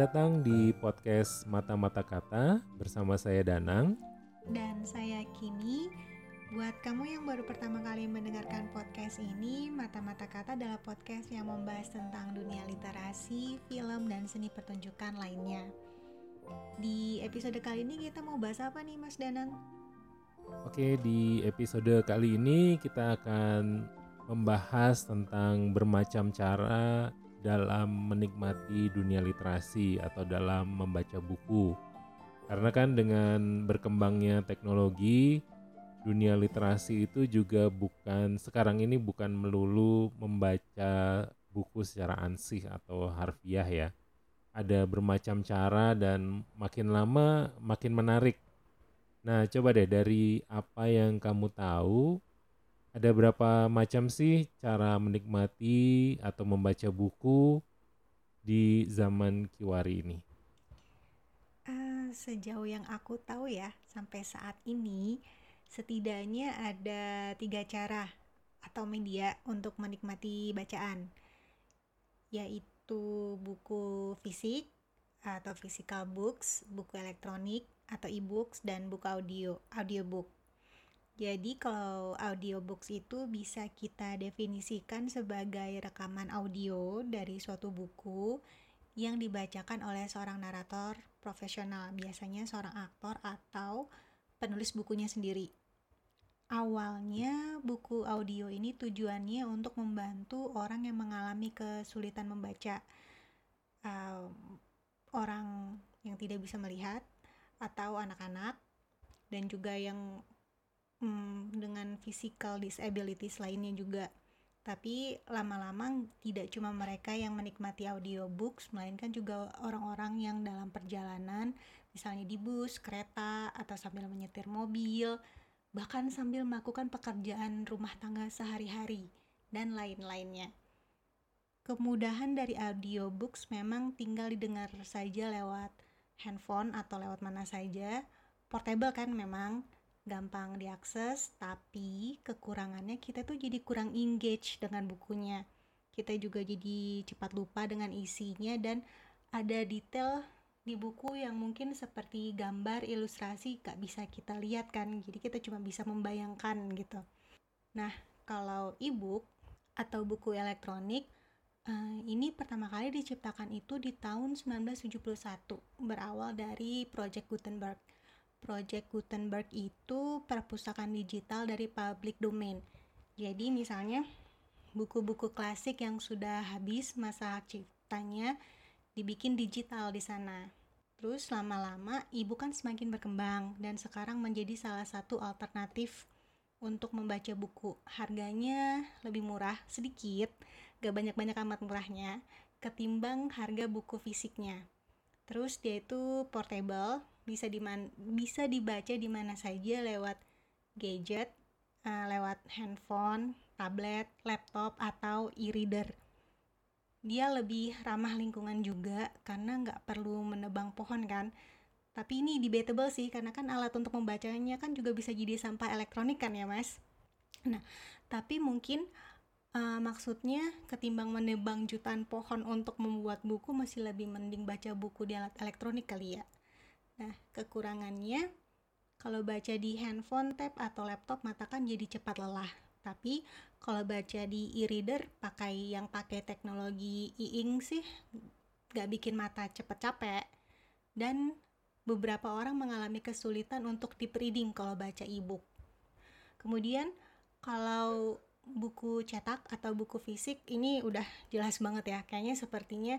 Selamat datang di podcast Mata-Mata Kata bersama saya Danang. Dan saya Kimi. Buat kamu yang baru pertama kali mendengarkan podcast ini, Mata-Mata Kata adalah podcast yang membahas tentang dunia literasi, film, dan seni pertunjukan lainnya. Di episode kali ini kita mau bahas apa nih Mas Danang? Oke, di episode kali ini kita akan membahas tentang bermacam cara dalam menikmati dunia literasi atau dalam membaca buku. Karena kan dengan berkembangnya teknologi, dunia literasi itu juga bukan sekarang ini bukan melulu membaca buku secara ansih atau harfiah ya. Ada bermacam cara dan makin lama makin menarik. Nah, coba deh dari apa yang kamu tahu, ada berapa macam sih cara menikmati atau membaca buku di zaman Kiwari ini? Uh, sejauh yang aku tahu ya, sampai saat ini setidaknya ada tiga cara atau media untuk menikmati bacaan, yaitu buku fisik atau physical books, buku elektronik atau e-books, dan buku audio, audiobook. Jadi kalau audiobooks itu bisa kita definisikan sebagai rekaman audio dari suatu buku yang dibacakan oleh seorang narator profesional, biasanya seorang aktor atau penulis bukunya sendiri. Awalnya buku audio ini tujuannya untuk membantu orang yang mengalami kesulitan membaca, uh, orang yang tidak bisa melihat atau anak-anak dan juga yang hmm, dengan physical disabilities lainnya juga. Tapi lama-lama tidak cuma mereka yang menikmati audiobooks, melainkan juga orang-orang yang dalam perjalanan, misalnya di bus, kereta, atau sambil menyetir mobil, bahkan sambil melakukan pekerjaan rumah tangga sehari-hari, dan lain-lainnya. Kemudahan dari audiobooks memang tinggal didengar saja lewat handphone atau lewat mana saja. Portable kan memang, gampang diakses, tapi kekurangannya kita tuh jadi kurang engage dengan bukunya. Kita juga jadi cepat lupa dengan isinya dan ada detail di buku yang mungkin seperti gambar, ilustrasi gak bisa kita lihat kan. Jadi kita cuma bisa membayangkan gitu. Nah, kalau e-book atau buku elektronik Uh, ini pertama kali diciptakan itu di tahun 1971 berawal dari Project Gutenberg. Project Gutenberg itu perpustakaan digital dari public domain. Jadi misalnya buku-buku klasik yang sudah habis masa ciptanya dibikin digital di sana. Terus lama-lama ibu kan semakin berkembang dan sekarang menjadi salah satu alternatif untuk membaca buku. Harganya lebih murah sedikit, gak banyak-banyak amat murahnya, ketimbang harga buku fisiknya. Terus dia itu portable, bisa diman bisa dibaca di mana saja lewat gadget, uh, lewat handphone, tablet, laptop atau e-reader. Dia lebih ramah lingkungan juga karena nggak perlu menebang pohon kan. Tapi ini debatable sih karena kan alat untuk membacanya kan juga bisa jadi sampah elektronik kan ya mas. Nah tapi mungkin uh, maksudnya ketimbang menebang jutaan pohon untuk membuat buku masih lebih mending baca buku di alat elektronik kali ya. Nah, kekurangannya kalau baca di handphone, tab, atau laptop mata kan jadi cepat lelah. Tapi kalau baca di e-reader pakai yang pakai teknologi e-ink sih gak bikin mata cepet capek. Dan beberapa orang mengalami kesulitan untuk deep reading kalau baca e-book. Kemudian kalau buku cetak atau buku fisik ini udah jelas banget ya. Kayaknya sepertinya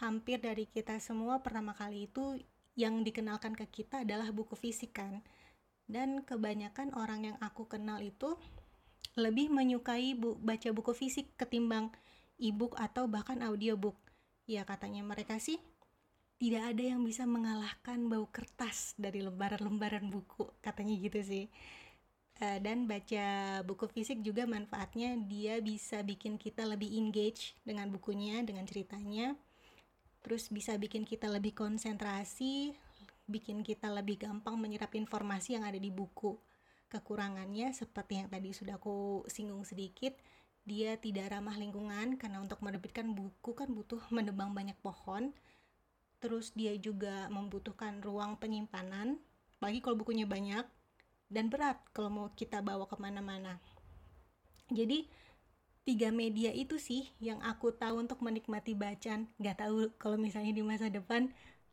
hampir dari kita semua pertama kali itu yang dikenalkan ke kita adalah buku fisik kan? Dan kebanyakan orang yang aku kenal itu lebih menyukai bu baca buku fisik ketimbang e-book atau bahkan audiobook. Ya katanya mereka sih tidak ada yang bisa mengalahkan bau kertas dari lembaran-lembaran buku katanya gitu sih. Uh, dan baca buku fisik juga manfaatnya dia bisa bikin kita lebih engage dengan bukunya dengan ceritanya terus bisa bikin kita lebih konsentrasi, bikin kita lebih gampang menyerap informasi yang ada di buku. Kekurangannya seperti yang tadi sudah aku singgung sedikit, dia tidak ramah lingkungan karena untuk menerbitkan buku kan butuh menebang banyak pohon. terus dia juga membutuhkan ruang penyimpanan, bagi kalau bukunya banyak, dan berat kalau mau kita bawa ke mana-mana. Jadi tiga media itu sih yang aku tahu untuk menikmati bacaan. Gak tahu kalau misalnya di masa depan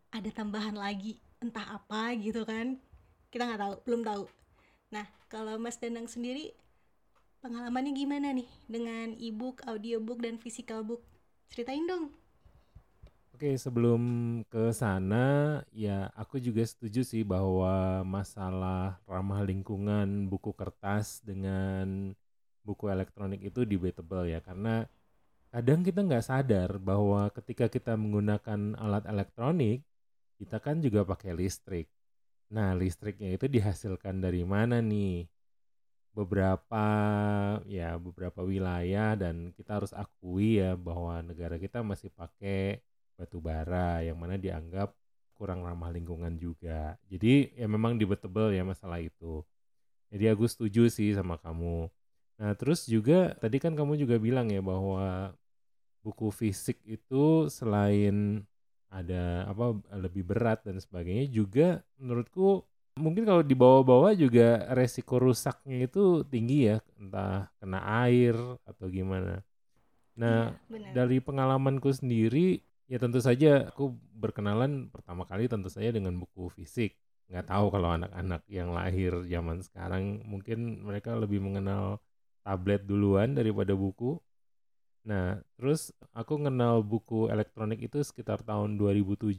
ada tambahan lagi entah apa gitu kan. Kita nggak tahu, belum tahu. Nah kalau Mas Danang sendiri pengalamannya gimana nih dengan e-book, audiobook, dan physical book? Ceritain dong. Oke, sebelum ke sana, ya aku juga setuju sih bahwa masalah ramah lingkungan buku kertas dengan buku elektronik itu debatable ya, karena kadang kita nggak sadar bahwa ketika kita menggunakan alat elektronik, kita kan juga pakai listrik. Nah, listriknya itu dihasilkan dari mana nih? beberapa ya beberapa wilayah dan kita harus akui ya bahwa negara kita masih pakai batu bara yang mana dianggap kurang ramah lingkungan juga. Jadi ya memang debatable ya masalah itu. Jadi aku setuju sih sama kamu. Nah terus juga tadi kan kamu juga bilang ya bahwa buku fisik itu selain ada apa lebih berat dan sebagainya juga menurutku mungkin kalau dibawa-bawa juga resiko rusaknya itu tinggi ya entah kena air atau gimana. Nah ya, dari pengalamanku sendiri ya tentu saja aku berkenalan pertama kali tentu saja dengan buku fisik. Nggak tahu kalau anak-anak yang lahir zaman sekarang mungkin mereka lebih mengenal tablet duluan daripada buku nah terus aku kenal buku elektronik itu sekitar tahun 2007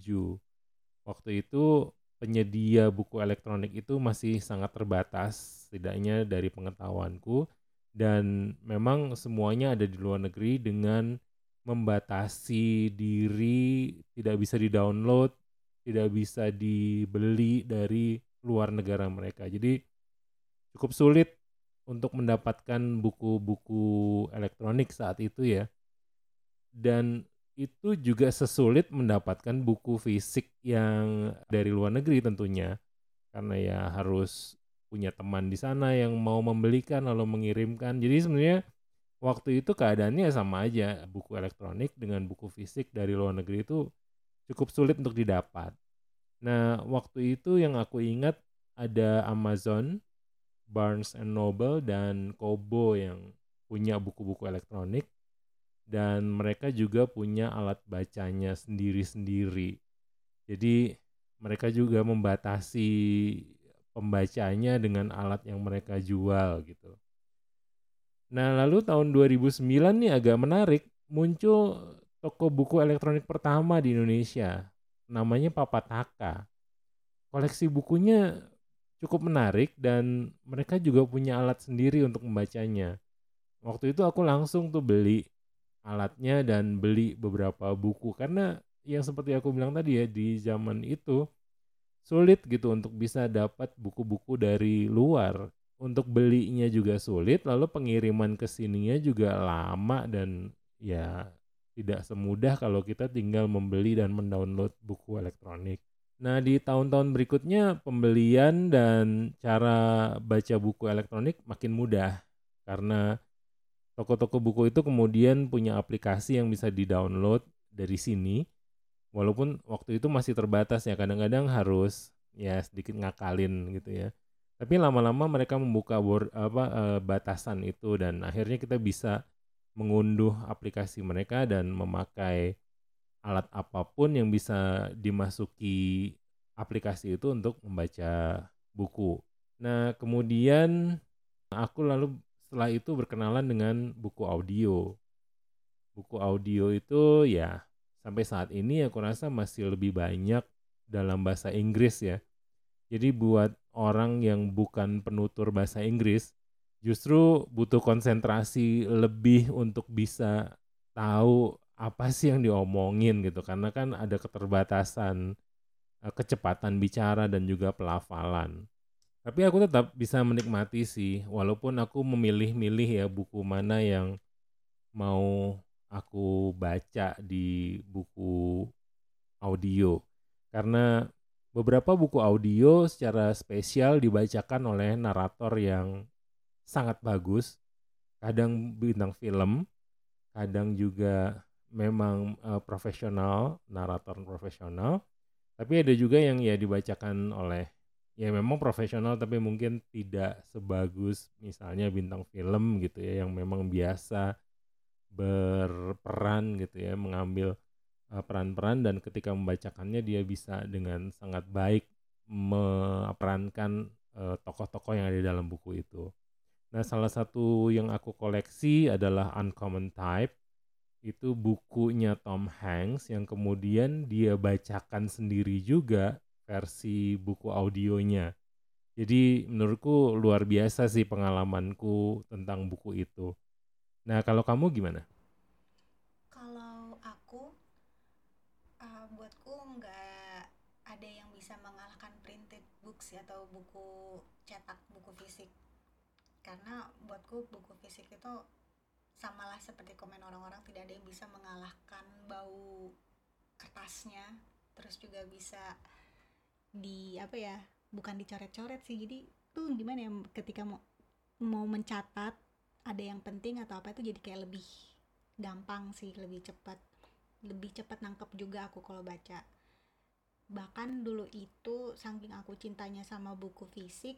waktu itu penyedia buku elektronik itu masih sangat terbatas, setidaknya dari pengetahuanku. Dan memang semuanya ada di luar negeri dengan membatasi diri, tidak bisa di-download, tidak bisa dibeli dari luar negara mereka. Jadi cukup sulit untuk mendapatkan buku-buku elektronik saat itu ya. Dan itu juga sesulit mendapatkan buku fisik yang dari luar negeri tentunya. Karena ya harus punya teman di sana yang mau membelikan lalu mengirimkan. Jadi sebenarnya waktu itu keadaannya sama aja. Buku elektronik dengan buku fisik dari luar negeri itu cukup sulit untuk didapat. Nah waktu itu yang aku ingat ada Amazon Barnes and Noble dan Kobo yang punya buku-buku elektronik dan mereka juga punya alat bacanya sendiri-sendiri. Jadi mereka juga membatasi pembacanya dengan alat yang mereka jual gitu. Nah, lalu tahun 2009 nih agak menarik, muncul toko buku elektronik pertama di Indonesia. Namanya Papataka. Koleksi bukunya cukup menarik dan mereka juga punya alat sendiri untuk membacanya. Waktu itu aku langsung tuh beli alatnya dan beli beberapa buku karena yang seperti aku bilang tadi ya di zaman itu sulit gitu untuk bisa dapat buku-buku dari luar untuk belinya juga sulit lalu pengiriman ke sininya juga lama dan ya tidak semudah kalau kita tinggal membeli dan mendownload buku elektronik. Nah, di tahun-tahun berikutnya pembelian dan cara baca buku elektronik makin mudah karena toko-toko buku itu kemudian punya aplikasi yang bisa di-download dari sini. Walaupun waktu itu masih terbatas ya, kadang-kadang harus ya sedikit ngakalin gitu ya. Tapi lama-lama mereka membuka board, apa uh, batasan itu dan akhirnya kita bisa mengunduh aplikasi mereka dan memakai alat apa pun yang bisa dimasuki aplikasi itu untuk membaca buku. Nah, kemudian aku lalu setelah itu berkenalan dengan buku audio. Buku audio itu ya sampai saat ini aku rasa masih lebih banyak dalam bahasa Inggris ya. Jadi buat orang yang bukan penutur bahasa Inggris justru butuh konsentrasi lebih untuk bisa tahu apa sih yang diomongin gitu karena kan ada keterbatasan eh, kecepatan bicara dan juga pelafalan. Tapi aku tetap bisa menikmati sih, walaupun aku memilih-milih ya buku mana yang mau aku baca di buku audio. Karena beberapa buku audio secara spesial dibacakan oleh narator yang sangat bagus. Kadang bintang film, kadang juga memang uh, profesional, narator profesional Tapi ada juga yang ya dibacakan oleh ya memang profesional tapi mungkin tidak sebagus misalnya bintang film gitu ya yang memang biasa berperan gitu ya mengambil uh, peran-peran dan ketika membacakannya dia bisa dengan sangat baik memerankan tokoh tokoh-tokoh yang ada di dalam buku itu. Nah, salah satu yang aku koleksi adalah Uncommon Type itu bukunya Tom Hanks yang kemudian dia bacakan sendiri juga versi buku audionya. Jadi menurutku luar biasa sih pengalamanku tentang buku itu. Nah kalau kamu gimana? Kalau aku, uh, buatku nggak ada yang bisa mengalahkan printed books ya, atau buku cetak, buku fisik. Karena buatku buku fisik itu samalah seperti komen orang-orang tidak ada yang bisa mengalahkan bau kertasnya terus juga bisa di apa ya bukan dicoret-coret sih. Jadi tuh gimana ya ketika mau mau mencatat ada yang penting atau apa itu jadi kayak lebih gampang sih lebih cepat. Lebih cepat nangkep juga aku kalau baca. Bahkan dulu itu saking aku cintanya sama buku fisik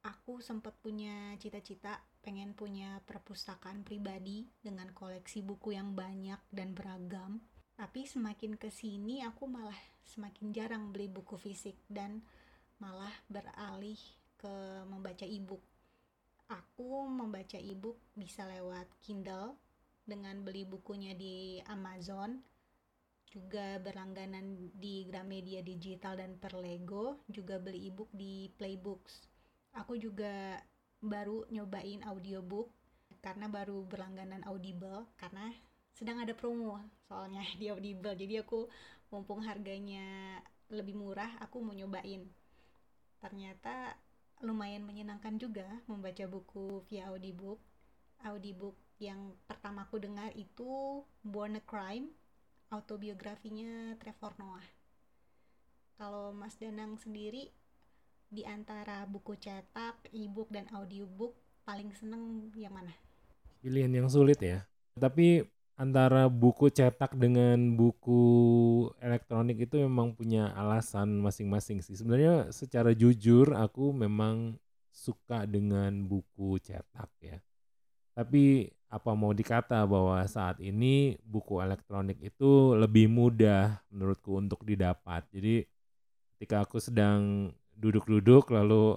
aku sempat punya cita-cita pengen punya perpustakaan pribadi dengan koleksi buku yang banyak dan beragam. Tapi semakin ke sini aku malah semakin jarang beli buku fisik dan malah beralih ke membaca e-book. Aku membaca e-book bisa lewat Kindle dengan beli bukunya di Amazon, juga berlangganan di Gramedia Digital dan Perlego, juga beli e-book di Playbooks aku juga baru nyobain audiobook karena baru berlangganan Audible karena sedang ada promo soalnya di Audible. Jadi aku mumpung harganya lebih murah aku mau nyobain. Ternyata lumayan menyenangkan juga membaca buku via audiobook. Audiobook yang pertama aku dengar itu Born a Crime autobiografinya Trevor Noah. Kalau Mas Danang sendiri di antara buku cetak, e-book dan audiobook paling seneng yang mana? Pilihan yang sulit ya. Tapi antara buku cetak dengan buku elektronik itu memang punya alasan masing-masing sih. Sebenarnya secara jujur aku memang suka dengan buku cetak ya. Tapi apa mau dikata bahwa saat ini buku elektronik itu lebih mudah menurutku untuk didapat. Jadi ketika aku sedang duduk-duduk lalu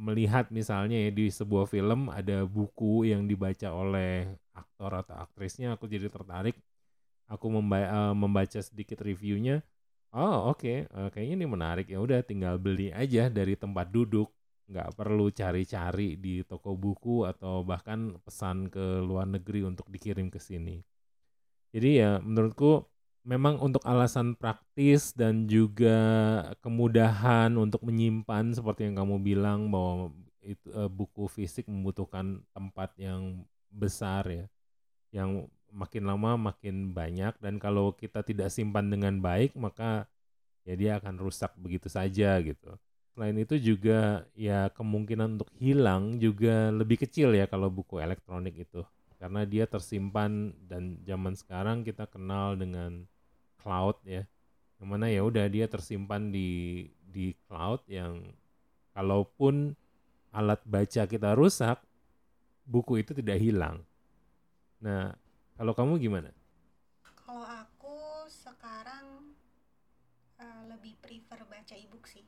melihat misalnya ya di sebuah film ada buku yang dibaca oleh aktor atau aktrisnya aku jadi tertarik. Aku membaca, uh, membaca sedikit reviewnya. Oh oke okay. uh, kayaknya ini menarik. Ya udah tinggal beli aja dari tempat duduk. Nggak perlu cari-cari di toko buku atau bahkan pesan ke luar negeri untuk dikirim ke sini. Jadi ya menurutku memang untuk alasan praktis dan juga kemudahan untuk menyimpan seperti yang kamu bilang bahwa itu uh, buku fisik membutuhkan tempat yang besar ya yang makin lama makin banyak dan kalau kita tidak simpan dengan baik maka ya dia akan rusak begitu saja gitu. Selain itu juga ya kemungkinan untuk hilang juga lebih kecil ya kalau buku elektronik itu karena dia tersimpan dan zaman sekarang kita kenal dengan cloud ya. Yang mana ya udah dia tersimpan di di cloud yang kalaupun alat baca kita rusak buku itu tidak hilang. Nah kalau kamu gimana? Kalau aku sekarang uh, lebih prefer baca ebook sih.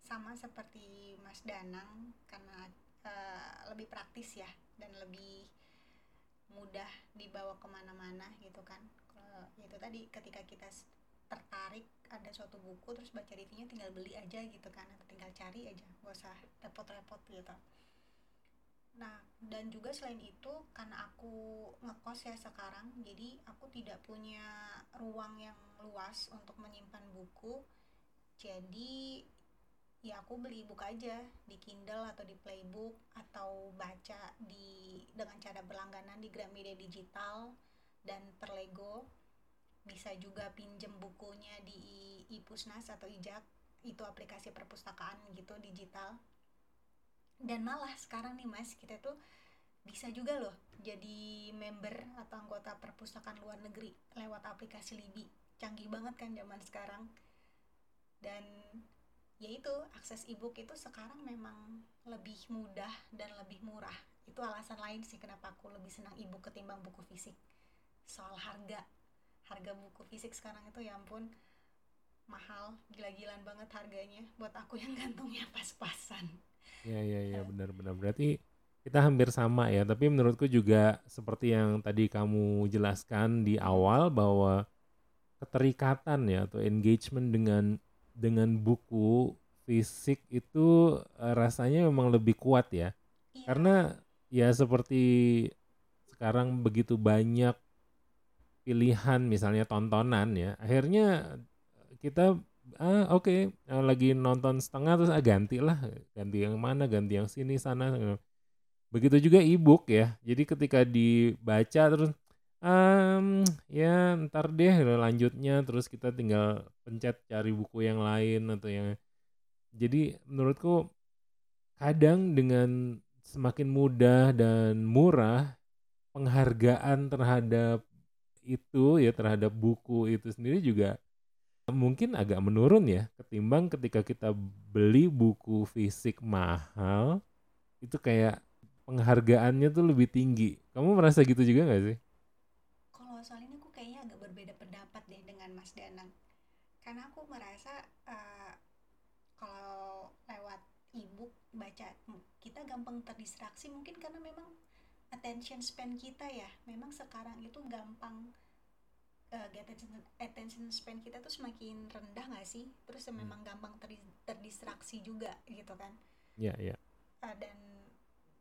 Sama seperti Mas Danang karena uh, lebih praktis ya dan lebih mudah dibawa ke mana-mana gitu kan uh, itu tadi ketika kita tertarik ada suatu buku terus baca reviewnya tinggal beli aja gitu kan atau tinggal cari aja gak usah repot-repot gitu. Nah dan juga selain itu karena aku ngekos ya sekarang jadi aku tidak punya ruang yang luas untuk menyimpan buku. Jadi ya aku beli buku aja di Kindle atau di Playbook atau baca di dengan cara berlangganan di Gramedia Digital dan Perlego bisa juga pinjem bukunya di ipusnas atau ijak itu aplikasi perpustakaan gitu digital. Dan malah sekarang nih mas kita tuh bisa juga loh jadi member atau anggota perpustakaan luar negeri lewat aplikasi Libi canggih banget kan zaman sekarang. Dan ya itu akses ebook itu sekarang memang lebih mudah dan lebih murah. Itu alasan lain sih kenapa aku lebih senang ebook ketimbang buku fisik. Soal harga harga buku fisik sekarang itu ya ampun mahal gila-gilaan banget harganya. Buat aku yang gantungnya pas-pasan. Ya ya ya benar-benar berarti kita hampir sama ya tapi menurutku juga seperti yang tadi kamu jelaskan di awal bahwa keterikatan ya atau engagement dengan dengan buku fisik itu uh, rasanya memang lebih kuat ya. Iya. karena ya seperti sekarang begitu banyak pilihan misalnya tontonan ya akhirnya kita ah oke okay, ah, lagi nonton setengah terus ah ganti lah ganti yang mana ganti yang sini sana. Begitu juga ebook ya jadi ketika dibaca terus um, ya ntar deh lanjutnya. Terus kita tinggal pencet cari buku yang lain atau yang jadi menurutku kadang dengan semakin mudah dan murah penghargaan terhadap itu ya terhadap buku itu sendiri juga mungkin agak menurun ya ketimbang ketika kita beli buku fisik mahal itu kayak penghargaannya tuh lebih tinggi. Kamu merasa gitu juga gak sih? Kalau soal ini aku kayaknya agak berbeda pendapat deh dengan Mas Danang. Karena aku merasa uh, kalau lewat ebook baca kita gampang terdistraksi mungkin karena memang attention span kita ya. Memang sekarang itu gampang uh, attention, attention span kita tuh semakin rendah nggak sih? Terus hmm. memang gampang ter, terdistraksi juga gitu kan? Iya yeah, iya yeah. uh, dan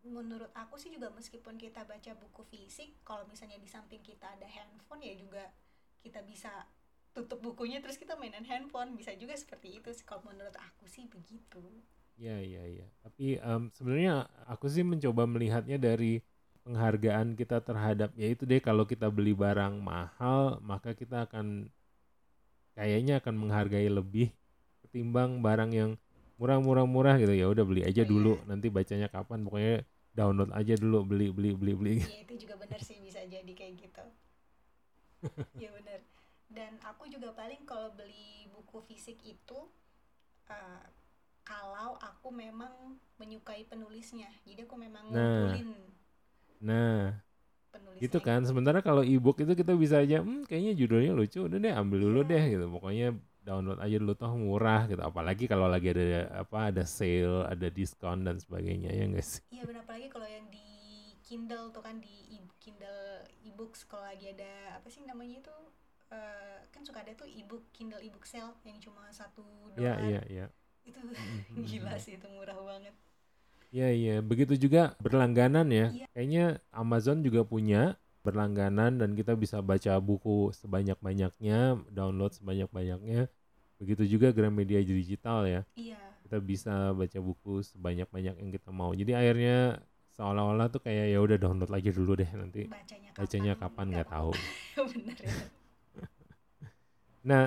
menurut aku sih juga meskipun kita baca buku fisik kalau misalnya di samping kita ada handphone ya juga kita bisa tutup bukunya terus kita mainan handphone. Bisa juga seperti itu kalau menurut aku sih begitu. Ya ya ya. Tapi um, sebenarnya aku sih mencoba melihatnya dari penghargaan kita terhadap ya itu deh kalau kita beli barang mahal maka kita akan kayaknya akan menghargai lebih ketimbang barang yang murah-murah-murah gitu. Ya udah beli aja oh, dulu. Iya. nanti bacanya kapan pokoknya download aja dulu beli beli beli beli. Iya itu juga benar sih bisa jadi kayak gitu. Ya benar dan aku juga paling kalau beli buku fisik itu uh, kalau aku memang menyukai penulisnya. Jadi aku memang nah, ngumpulin Nah, penulisnya. Gitu kan. Sementara kalau ebook itu kita bisa aja, hmm, kayaknya judulnya lucu, udah deh ambil dulu yeah. deh gitu. Pokoknya download aja dulu toh murah gitu. Apalagi kalau lagi ada apa ada sale, ada diskon dan sebagainya ya guys. Iya benar apalagi kalau yang di Kindle tuh kan di Kindle ebooks kalau lagi ada apa sih namanya itu uh, kan suka ada tuh ebook Kindle ebook sale yang cuma satu iya, dolar. Iya iya iya. Itu mm-hmm. gila sih itu murah banget. Iya iya, begitu juga berlangganan ya. Iya. Kayaknya Amazon juga punya berlangganan dan kita bisa baca buku sebanyak-banyaknya, download sebanyak-banyaknya. Begitu juga Gramedia digital ya. Iya. Kita bisa baca buku sebanyak-banyak yang kita mau. Jadi akhirnya seolah-olah tuh kayak ya udah download lagi dulu deh nanti. Bacanya kapan? Bacanya kapan nggak tahu. Benar ya. nah,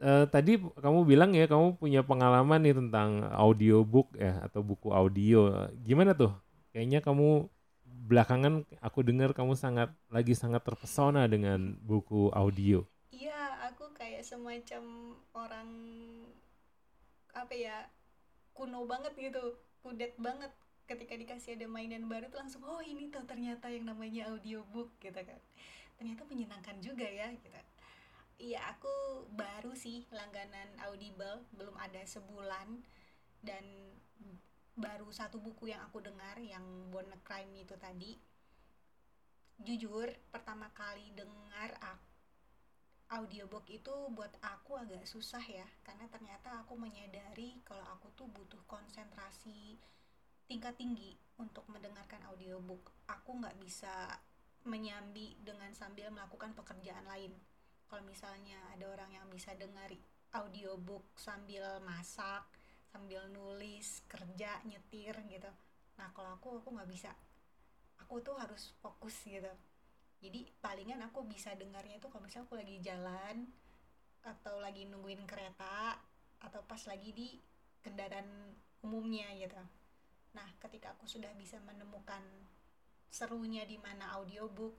uh, tadi kamu bilang ya kamu punya pengalaman nih tentang audiobook ya atau buku audio. Gimana tuh? Kayaknya kamu belakangan aku dengar kamu sangat lagi sangat terpesona dengan buku audio. Iya, aku kayak semacam orang apa ya kuno banget gitu, kudet banget ketika dikasih ada mainan baru tuh langsung oh ini tuh ternyata yang namanya audiobook gitu kan ternyata menyenangkan juga ya gitu Iya, aku baru sih langganan Audible, belum ada sebulan dan baru satu buku yang aku dengar yang Born Crime itu tadi. Jujur, pertama kali dengar audiobook itu buat aku agak susah ya, karena ternyata aku menyadari kalau aku tuh butuh konsentrasi tingkat tinggi untuk mendengarkan audiobook. Aku nggak bisa menyambi dengan sambil melakukan pekerjaan lain kalau misalnya ada orang yang bisa dengar audiobook sambil masak sambil nulis kerja nyetir gitu. Nah kalau aku aku nggak bisa. Aku tuh harus fokus gitu. Jadi palingan aku bisa dengarnya itu kalau misalnya aku lagi jalan atau lagi nungguin kereta atau pas lagi di kendaraan umumnya gitu. Nah ketika aku sudah bisa menemukan serunya di mana audiobook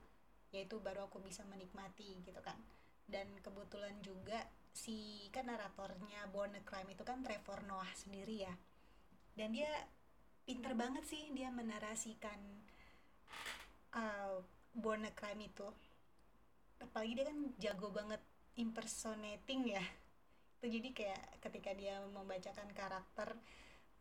yaitu baru aku bisa menikmati gitu kan dan kebetulan juga si kan naratornya Born a Crime itu kan Trevor Noah sendiri ya. Dan dia pinter banget sih dia menarasikan uh, Born a Crime itu. Apalagi dia kan jago banget impersonating ya. Itu jadi kayak ketika dia membacakan karakter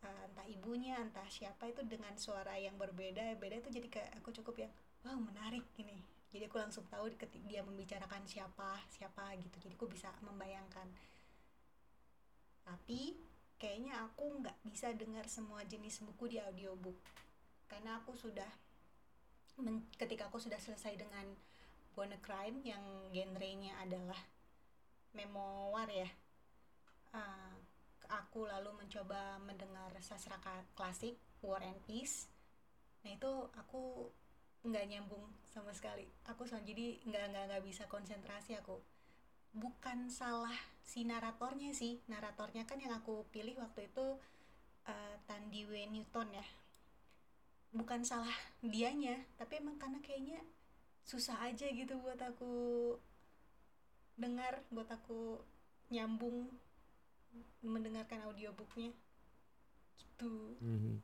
uh, entah ibunya entah siapa itu dengan suara yang berbeda beda itu jadi kayak aku cukup yang wow menarik ini jadi aku langsung tahu ketika dia membicarakan siapa siapa gitu. Jadi aku bisa membayangkan. Tapi kayaknya aku nggak bisa dengar semua jenis buku di audiobook. Karena aku sudah ketika aku sudah selesai dengan Born Crime yang genrenya adalah memoir ya uh, aku lalu mencoba mendengar sastra klasik War and Peace. Nah itu aku nggak nyambung sama sekali. Aku so, jadi nggak nggak nggak bisa konsentrasi aku. Bukan salah si naratornya sih. Naratornya kan yang aku pilih waktu itu uh, Tandy W Newton ya. Bukan salah dianya tapi emang karena kayaknya susah aja gitu buat aku dengar buat aku nyambung mendengarkan audiobooknya. Gitu. Mm -hmm.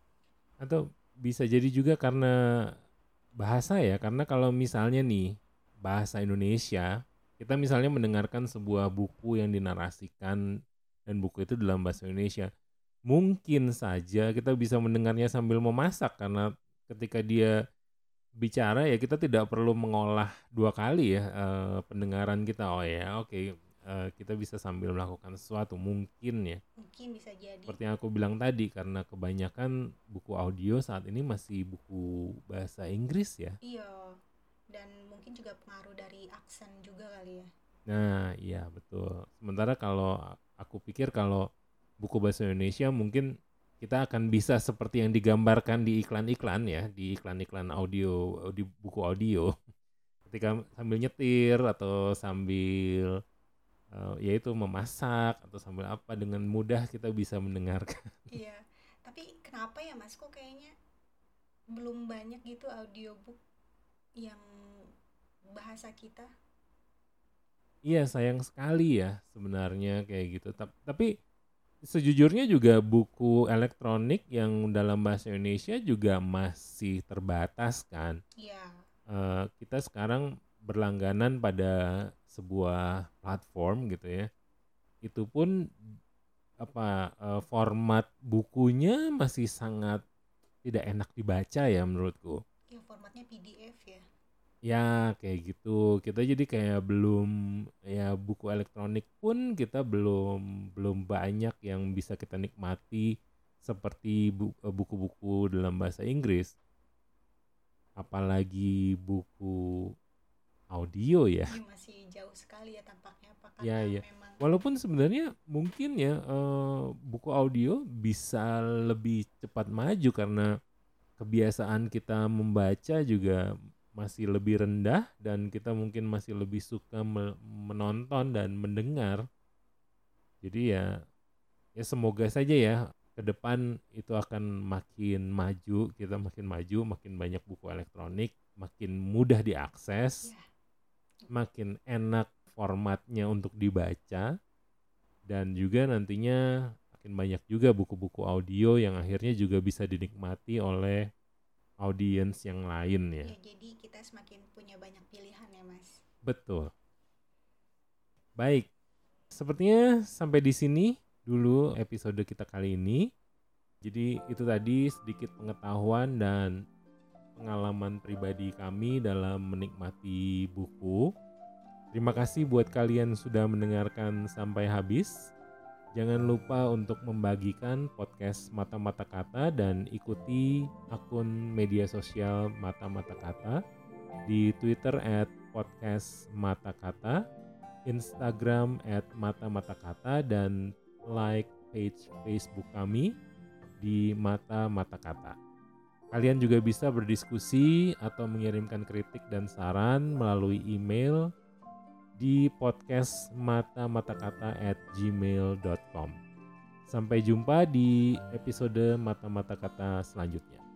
atau bisa jadi juga karena bahasa ya karena kalau misalnya nih bahasa Indonesia kita misalnya mendengarkan sebuah buku yang dinarasikan dan buku itu dalam bahasa Indonesia mungkin saja kita bisa mendengarnya sambil memasak karena ketika dia bicara ya kita tidak perlu mengolah dua kali ya uh, pendengaran kita. Oh ya oke okay, uh, kita bisa sambil melakukan sesuatu mungkin ya. Mungkin bisa jadi. Seperti yang aku bilang tadi karena kebanyakan buku audio saat ini masih buku bahasa Inggris ya. Iya dan mungkin juga pengaruh dari aksen juga kali ya. Nah iya betul. Sementara kalau aku pikir kalau buku bahasa Indonesia mungkin kita akan bisa seperti yang digambarkan di iklan-iklan ya, di iklan-iklan audio, di buku audio. Ketika sambil nyetir atau sambil uh, yaitu memasak atau sambil apa dengan mudah kita bisa mendengarkan. Iya, tapi kenapa ya Mas kok kayaknya belum banyak gitu audiobook yang bahasa kita? Iya sayang sekali ya sebenarnya kayak gitu. Tapi sejujurnya juga buku elektronik yang dalam bahasa Indonesia juga masih terbatas kan. Iya. Uh, kita sekarang berlangganan pada sebuah platform gitu ya. Itu pun apa uh, format bukunya masih sangat tidak enak dibaca ya menurutku. Ya formatnya PDF ya. Ya kayak gitu. Kita jadi kayak belum ya buku elektronik pun kita belum belum banyak yang bisa kita nikmati seperti eh, buku-buku dalam bahasa Inggris. Apalagi buku audio ya. Ini masih jauh sekali ya tampaknya apa ya, ya. memang Walaupun sebenarnya mungkin ya uh, buku audio bisa lebih cepat maju karena kebiasaan kita membaca juga masih lebih rendah dan kita mungkin masih lebih suka menonton dan mendengar. Jadi ya ya semoga saja ya ke depan itu akan makin maju, kita makin maju, makin banyak buku elektronik, makin mudah diakses. Ya makin enak formatnya untuk dibaca dan juga nantinya makin banyak juga buku-buku audio yang akhirnya juga bisa dinikmati oleh audiens yang lain ya. ya. Jadi kita semakin punya banyak pilihan ya mas. Betul. Baik, sepertinya sampai di sini dulu episode kita kali ini. Jadi itu tadi sedikit pengetahuan dan pengalaman pribadi kami dalam menikmati buku. Terima kasih buat kalian sudah mendengarkan sampai habis. Jangan lupa untuk membagikan podcast Mata-Mata Kata dan ikuti akun media sosial Mata-Mata Kata di Twitter at podcast Mata Kata, Instagram at Mata-Mata Kata, dan like page Facebook kami di Mata-Mata Kata. Kalian juga bisa berdiskusi atau mengirimkan kritik dan saran melalui email di podcast mata-mata-kata at gmail.com. Sampai jumpa di episode Mata-Mata Kata selanjutnya.